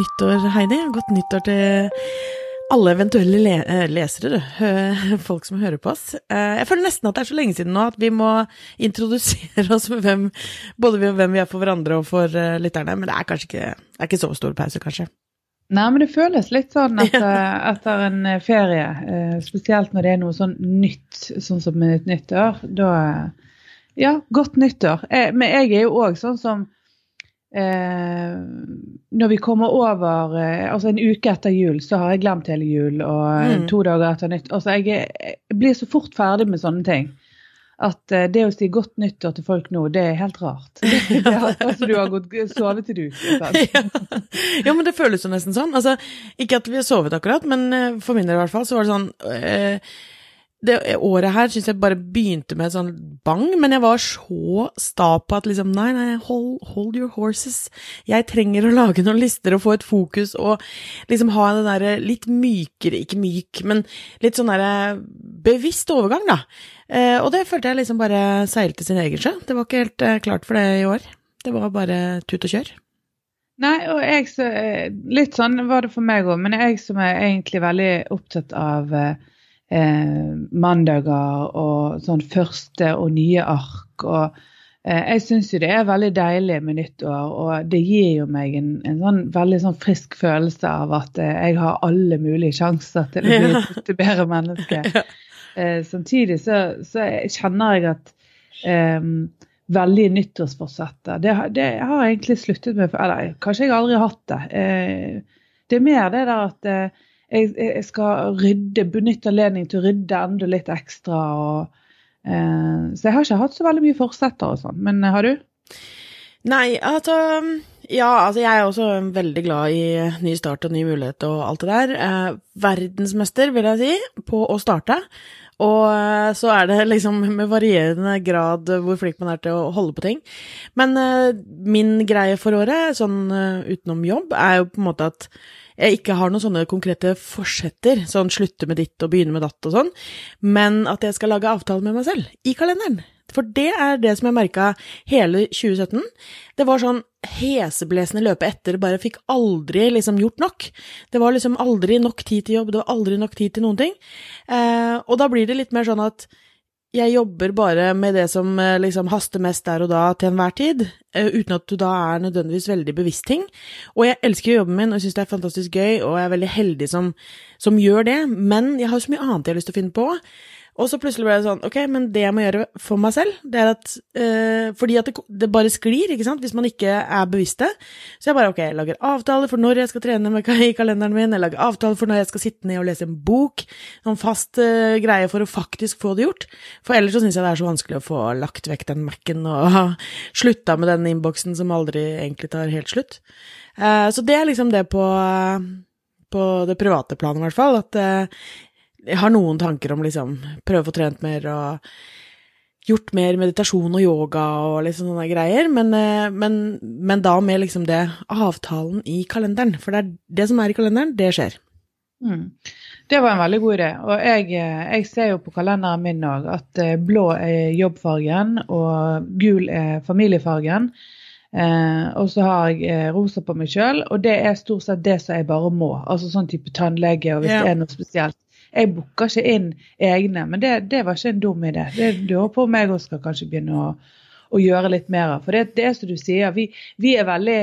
Nyttår, Heidi. Godt nyttår til alle eventuelle le eh, lesere, du. Folk som hører på oss. Eh, jeg føler nesten at det er så lenge siden nå at vi må introdusere oss med hvem, både hvem vi er for hverandre og for eh, lytterne. Men det er kanskje ikke, er ikke så stor pause, kanskje. Nei, men det føles litt sånn etter, etter en ferie. Spesielt når det er noe sånn nytt, sånn som et nytt år. Da Ja, godt nyttår. Men jeg er jo òg sånn som Eh, når vi kommer over eh, altså en uke etter jul, så har jeg glemt hele jul. Og eh, mm. to dager etter nytt. Altså jeg, jeg, blir så fort ferdig med sånne ting. At eh, det å si godt nyttår til folk nå, det er helt rart. Det, det altså du har gått, sovet til du. ja. ja, men det føles jo nesten sånn. Altså, ikke at vi har sovet akkurat, men eh, for min del i hvert fall, så var det sånn eh, det året her syns jeg bare begynte med sånn bang, men jeg var så sta på at liksom Nei, nei, hold, hold, your horses. Jeg trenger å lage noen lister og få et fokus og liksom ha den derre litt mykere, ikke myk, men litt sånn derre bevisst overgang, da. Eh, og det følte jeg liksom bare seilte sin egen sjø. Det var ikke helt eh, klart for det i år. Det var bare tut og kjør. Nei, og jeg så eh, Litt sånn var det for meg òg, men jeg som er egentlig veldig opptatt av eh, eh, mandager og sånn første og nye ark. og eh, Jeg syns jo det er veldig deilig med nyttår, og det gir jo meg en, en sånn veldig sånn frisk følelse av at eh, jeg har alle mulige sjanser til å bli et bedre menneske. Eh, samtidig så, så, kjenner jeg at eh, veldig nyttårsforsetter det, det har jeg egentlig sluttet med, eller kanskje jeg aldri har hatt det. Eh, det er mer det der at eh, jeg, jeg, skal rydde, benytte anledningen til å rydde enda litt ekstra. Og, eh, så jeg har ikke hatt så veldig mye forsetter og sånn. Men eh, har du? Nei, altså Ja, altså jeg er også veldig glad i ny start og ny mulighet og alt det der. Eh, verdensmester, vil jeg si, på å starte. Og eh, så er det liksom med varierende grad hvor flink man er til å holde på ting. Men uh, min greie for året, sånn utenom jobb, er jo på en måte at jeg ikke har noen sånne konkrete forsetter, sånn slutte med ditt og begynne med datt og sånn, men at jeg skal lage avtale med meg selv i kalenderen. For det er det som jeg merka hele 2017. Det var sånn heseblesende løpe etter, bare fikk aldri liksom gjort nok. Det var liksom aldri nok tid til jobb, det var aldri nok tid til noen ting. Eh, og da blir det litt mer sånn at jeg jobber bare med det som eh, liksom haster mest der og da til enhver tid, eh, uten at du da er nødvendigvis veldig bevisst ting. Og jeg elsker jobben min, og syns det er fantastisk gøy, og jeg er veldig heldig som, som gjør det, men jeg har så mye annet jeg har lyst til å finne på. Og så plutselig ble det sånn, ok, men det jeg må gjøre for meg selv, det er at øh, Fordi at det, det, bare sklir, ikke sant, hvis man ikke er bevisst det. Så jeg bare, ok, jeg lager avtaler for når jeg skal trene med, i kalenderen min, jeg lager avtaler for når jeg skal sitte ned og lese en bok. Sånn fast øh, greie for å faktisk få det gjort. For ellers så syns jeg det er så vanskelig å få lagt vekk den Mac-en og slutta med den innboksen som aldri egentlig tar helt slutt. Uh, så det er liksom det på på det private planet, i hvert fall. At jeg har noen tanker om liksom prøve å få trent mer og gjort mer meditasjon og yoga og liksom sånne greier, men, eh, men, men, da med liksom det avtalen i kalenderen. For det er det som er i kalenderen, det skjer. Mm. Det var en veldig god idé. Og jeg, eh, jeg ser jo på kalenderen min òg at eh, blå er jobbfargen og gul er familiefargen. Eh, og så har jeg rosa på meg sjøl, og det er stort sett det som jeg bare må. Altså sånn type tannlege og hvis ja. det er noe spesielt. Jeg booker ikke inn egne, men det, det, var ikke en dum idé. Det lurer på om jeg også skal kanskje begynne å, å gjøre litt mer av. For det, det, er som du sier, vi, vi er veldig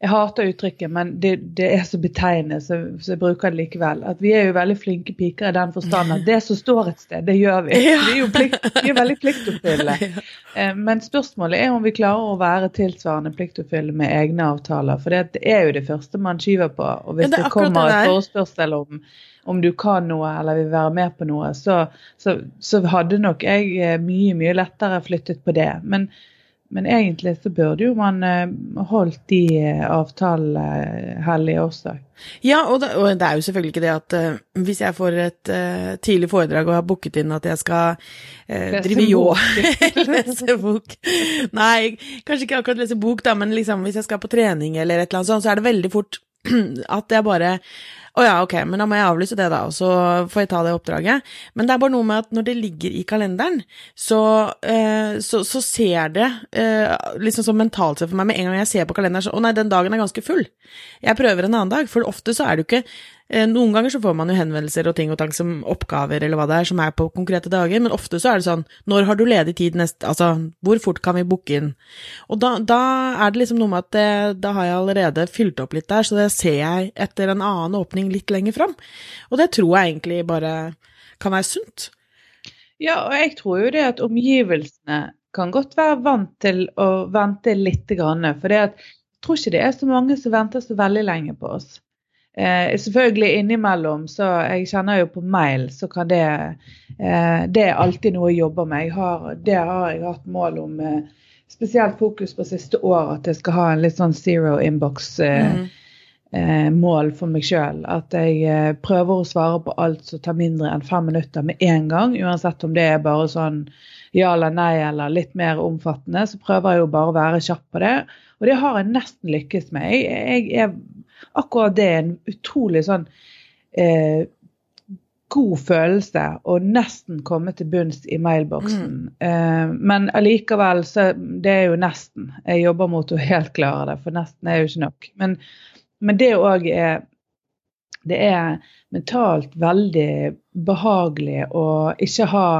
jeg hater uttrykket, men det, det er så betegnende, så, så, jeg bruker det likevel. At vi er jo veldig flinke piker i den forstand at det som står et sted, det gjør vi. Vi er jo plikt, vi er veldig pliktoppfyllende. Eh, men spørsmålet er om vi klarer å være tilsvarende pliktoppfyllende med egne avtaler. For det er jo det første man skyver på. Og hvis det, det kommer et forespørsel om om du kan noe eller vil være med på noe, så, så, så hadde nok jeg eh, mye, mye lettere flyttet på det. Men, men egentlig så burde jo man eh, holdt de eh, avtalene hellige også. Ja, og det, og det, er jo selvfølgelig ikke det at uh, hvis jeg får et uh, tidlig foredrag og har booket inn at jeg skal uh, drive yoga Lese bok. Nei, kanskje ikke akkurat lese bok, da, men liksom hvis jeg skal på trening eller et eller annet sånt, så er det veldig fort at jeg bare å ja, ok, men da må jeg avlyse det, da, og så får jeg ta det oppdraget. Men det er bare noe med at når det ligger i kalenderen, så, eh, så, så ser det eh, liksom så mentalt sett for meg med en gang jeg ser på kalenderen så Å nei, den dagen er ganske full. Jeg prøver en annen dag, for ofte så er det jo ikke Noen ganger så får man jo henvendelser og ting og tang som oppgaver eller hva det er, som er på konkrete dager, men ofte så er det sånn Når har du ledig tid neste Altså, hvor fort kan vi booke inn? Og da, da er det liksom noe med at det, da har jeg allerede fylt opp litt der, så det ser jeg etter en annen åpning litt lenger fram. Og det tror jeg egentlig bare kan være sunt. Ja, og jeg tror jo det at omgivelsene kan godt være vant til å vente litt. For jeg tror ikke det er så mange som venter så veldig lenge på oss. Eh, selvfølgelig innimellom, så jeg kjenner jo på mail, så kan det eh, Det er alltid noe jeg jobber med. Jeg har, det har jeg hatt mål om. Eh, spesielt fokus på siste år, at jeg skal ha en litt sånn zero inbox. Eh, mm eh, mål for meg sjøl. At jeg eh, prøver å svare på alt som tar mindre enn fem minutter med en gang. Uansett om det er bare sånn ja eller nei eller litt mer omfattende, så prøver jeg jo bare å være kjapp på det. Og det har jeg nesten lykkes med. Jeg, jeg er akkurat det er en utrolig sånn eh, god følelse å nesten komme til bunns i mailboksen. Mm. Eh, men allikevel så Det er jo nesten. Jeg jobber mot å helt klare det, for nesten er jo ikke nok. Men men det òg er Det er mentalt veldig behagelig å ikke ha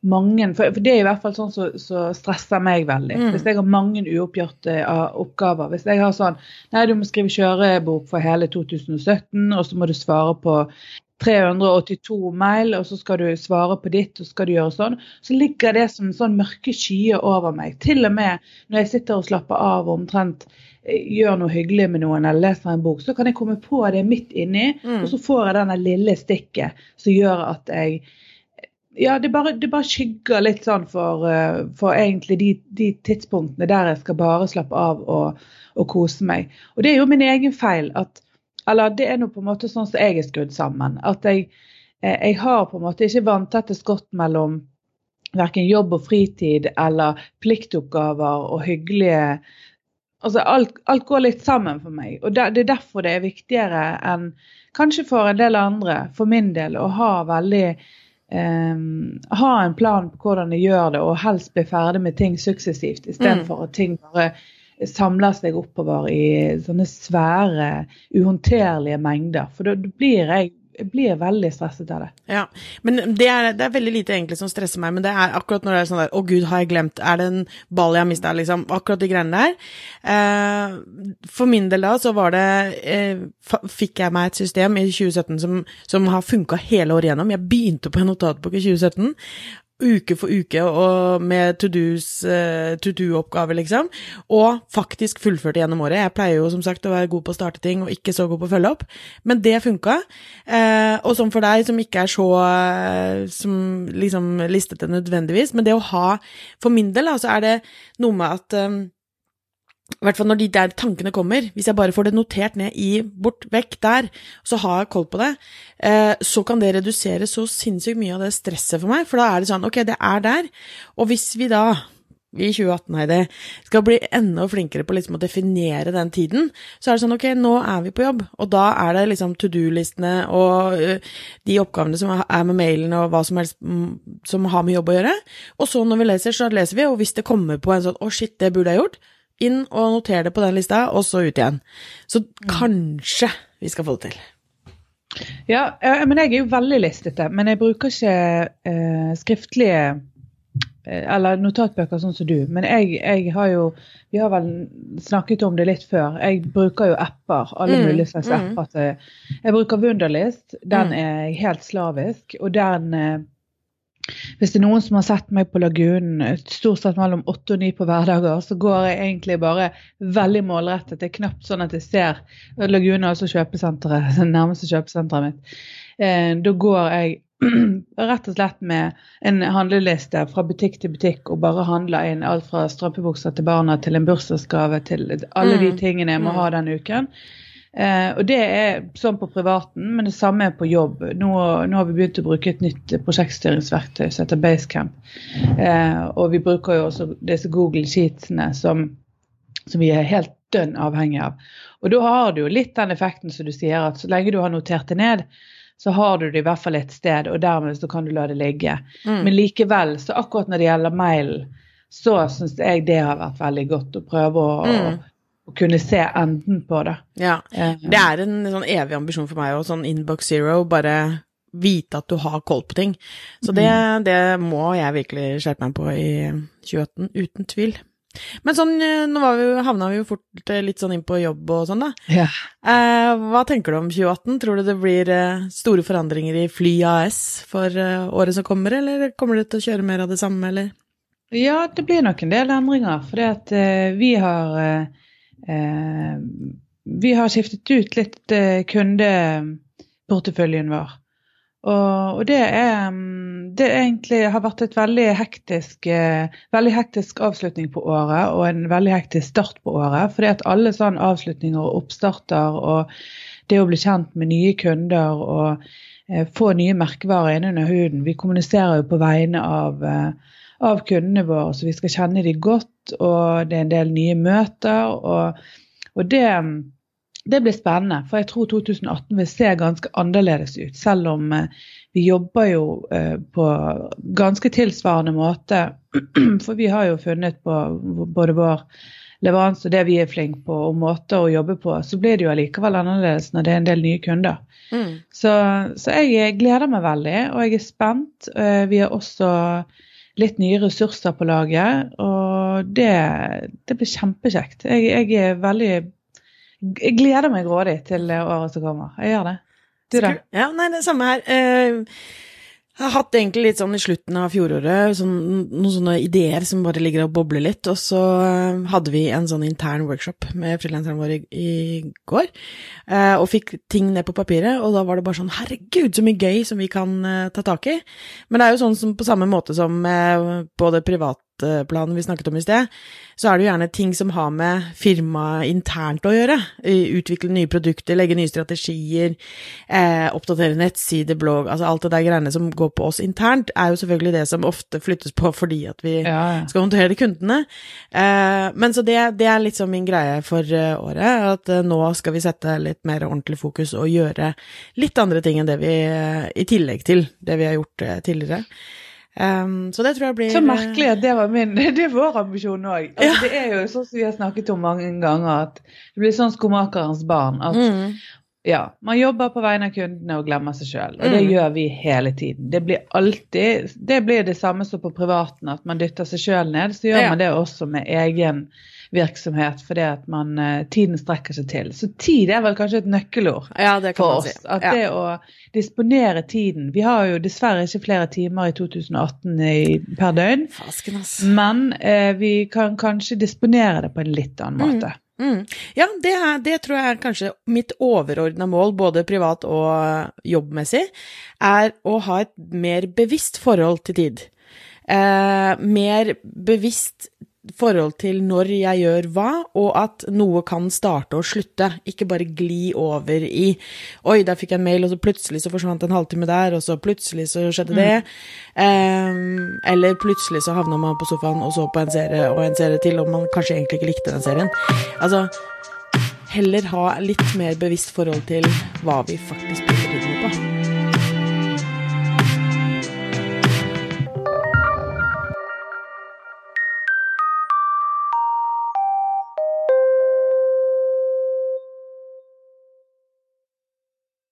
mange For, for det er i hvert fall sånn som så, så stresser meg veldig. Mm. Hvis jeg har mange uoppgjorte uh, oppgaver. Hvis jeg har sånn Nei, du må skrive kjørebok for hele 2017, og så må du svare på 382 mail, og så skal du svare på ditt, og så skal du gjøre sånn. Så ligger det som sånn mørke skyer over meg. Til og med når jeg sitter og slapper av og omtrent gjør noe hyggelig med noen eller leser en bok, så kan jeg komme på det midt inni, mm. og så får jeg denne lille stikket som gjør at jeg ja, det bare, det bare skygger litt sånn for, uh, for egentlig de, de, tidspunktene der jeg skal bare slappe av og, og, kose meg. Og det er jo min egen feil. at, Eller det er nå på en måte sånn som jeg er skrudd sammen. At jeg, eh, jeg har på en måte ikke vanntette skott mellom verken jobb og fritid eller pliktoppgaver og hyggelige Altså alt, alt, går litt sammen for meg. Og det, det, er derfor det er viktigere enn kanskje for en del andre, for min del, å ha veldig eh, Ha en plan på hvordan jeg gjør det, og helst bli ferdig med ting suksessivt, istedenfor mm. at ting bare samler seg oppover i sånne svære, uhåndterlige mengder. For da blir jeg blir veldig stresset av det. Ja, men det er, det er, veldig lite egentlig som stresser meg, men det er akkurat når det er sånn der Å, gud, har jeg glemt? Er det en ball jeg har mista? Liksom. Akkurat de greiene der. Eh, for min del da, så var det eh, Fikk jeg meg et system i 2017 som, som har funka hele året gjennom. Jeg begynte på en notatbok i 2017, uke for uke og med to uh, do-oppgaver, liksom, og faktisk fullførte gjennom året. Jeg pleier jo som sagt å være god på å starte ting og ikke så god på å følge opp, men det funka. Uh, og som for deg, som ikke er så uh, som liksom listete nødvendigvis, men det å ha For min del, altså, er det noe med at i hvert fall når de der tankene kommer, hvis jeg bare får det notert ned i bort vekk der, så har jeg koll på det, eh, så kan det redusere så sinnssykt mye av det stresset for meg, for da er det sånn, ok, det er der, og hvis vi da, vi i 2018, Heidi, skal bli enda flinkere på liksom å definere den tiden, så er det sånn, ok, nå er vi på jobb, og da er det liksom to do-listene og uh, de oppgavene som er med mailen og hva som helst mm, som har med jobb å gjøre, og så når vi leser, så leser vi, og hvis det kommer på en sånn, å oh, shit, det burde jeg gjort, inn og noter det på den lista, og så ut igjen. Så kanskje vi skal få det til. Ja, men jeg er jo veldig listete. Men jeg bruker ikke eh, skriftlige eh, eller notatbøker sånn som du. Men jeg, jeg, har jo Vi har vel snakket om det litt før. Jeg bruker jo apper. Alle mm, mulige slags mm. apper. Jeg bruker Wunderlist. Den mm. er helt slavisk. Og den eh, hvis det er noen som har sett meg på Lagunen stort sett mellom åtte og ni på hverdager, så går jeg egentlig bare veldig målrettet. Det er knapt sånn at jeg ser Lagunen altså kjøpesenteret, det nærmeste kjøpesenteret mitt. Eh, da går jeg rett og slett med en handleliste fra butikk til butikk og bare handler inn alt fra strømpebukser til barna til en bursdagsgave til alle de mm. tingene jeg må ha den uken. Eh, og Det er sånn på privaten, men det samme er på jobb. Nå, nå har vi begynt å bruke et nytt prosjektstyringsverktøy som heter Basecamp. Eh, og vi bruker jo også disse Google Sheetsene som, som vi er helt dønn avhengig av. Og da har du jo litt den effekten som du sier, at så lenge du har notert det ned, så har du det i hvert fall et sted, og dermed så kan du la det ligge. Mm. Men likevel, så akkurat når det gjelder mailen, så syns jeg det har vært veldig godt å prøve å, Mm. Å kunne se enden på det. Ja. Eh, Det er en sånn evig ambisjon for meg òg, sånn inbox zero, bare vite at du har koll på ting. Så det, det må jeg virkelig skjerpe meg på i 2018, uten tvil. Men sånn, eh, nå var vi, havna vi jo fort eh, litt sånn inn på jobb og sånn, da. ja. Eh, hva tenker du om 2018? Tror du det blir store forandringer i Fly AS for året som kommer, eller kommer du til å kjøre mer av det samme, eller? Ja, det blir nok en del endringer. For at eh, vi har Vi har skiftet ut litt eh, kundeporteføljen vår. Og, det er mm, Det egentlig har vært et veldig hektisk eh, veldig hektisk avslutning på året og en veldig hektisk start på året. Fordi at alle sånne avslutninger og oppstarter og det å bli kjent med nye kunder og eh, få nye merkevarer innunder huden Vi kommuniserer jo på vegne av eh, av kundene våre, så vi skal kjenne dem godt. Og det er en del nye møter. Og, og det, det blir spennende, for jeg tror 2018 vil se ganske annerledes ut. Selv om eh, vi jobber jo eh, på ganske tilsvarende måte. For vi har jo funnet på både vår leveranse og det vi er flinke på, og måter å jobbe på, så blir det jo allikevel annerledes når det er en del nye kunder. Mm. Så, så jeg gleder meg veldig, og jeg er spent. Eh, Vi har også litt nye ressurser på laget, og det, det blir kjempekjekt. Jeg, jeg er veldig Jeg gleder meg grådig til året som kommer. Jeg gjør det. Du, da? Ja, nei, det samme her. Eh, jeg har hatt egentlig litt sånn i slutten av fjoråret sånn, noen sånne ideer som bare ligger og bobler litt, og så eh, hadde vi en sånn intern workshop med frilanserne våre i, i går, eh, og fikk ting ned på papiret, og da var det bare sånn herregud, så mye gøy som vi kan eh, ta tak i. Men det er jo sånn som på samme måte som eh, både det privatplanen vi snakket om i sted, så er det jo gjerne ting som har med firmaet internt å gjøre. Utvikle nye produkter, legge nye strategier, eh, oppdatere nettside, blogg, altså alt det der greiene som går på oss internt, er jo selvfølgelig det som ofte flyttes på fordi at vi Ja, ja. skal håndtere de kundene. Eh, men så det, det er liksom min greie for eh, året, at eh, nå skal vi sette litt mer ordentlig fokus og gjøre litt andre ting enn det vi, eh, i tillegg til det vi har gjort tidligere. Um, så det tror jeg blir Så merkelig at det var min Det er vår ambisjon òg. Altså, Ja. Det er jo sånn som vi har snakket om mange ganger, at det blir sånn skomakerens barn. At mm, ja, man jobber på vegne av kundene og glemmer seg sjøl. Og det Mm. gjør vi hele tiden. Det blir alltid Det blir det samme som på privaten, at man dytter seg sjøl ned. Så gjør Ja. man det også med egen virksomhet, fordi at man eh, tiden strekker seg til. Så tid er vel kanskje et nøkkelord Ja, det kan for oss. si. At Ja. det å disponere tiden Vi har jo dessverre ikke flere timer i 2018 i, per døgn, Fasken, men eh, vi kan kanskje disponere det på en litt annen måte. Mm. Ja, det, er, det tror jeg er kanskje mitt overordna mål, både privat og jobbmessig, er å ha et mer bevisst forhold til tid. Eh, mer bevisst forhold til når jeg gjør hva, og at noe kan starte og slutte, ikke bare gli over i Oi, der fikk jeg en mail, og så plutselig så forsvant en halvtime der, og så plutselig så skjedde det. Eh, eller plutselig så havna man på sofaen og så på en serie og en serie til, og man kanskje egentlig ikke likte den serien. Altså, heller ha litt mer bevisst forhold til hva vi faktisk bryr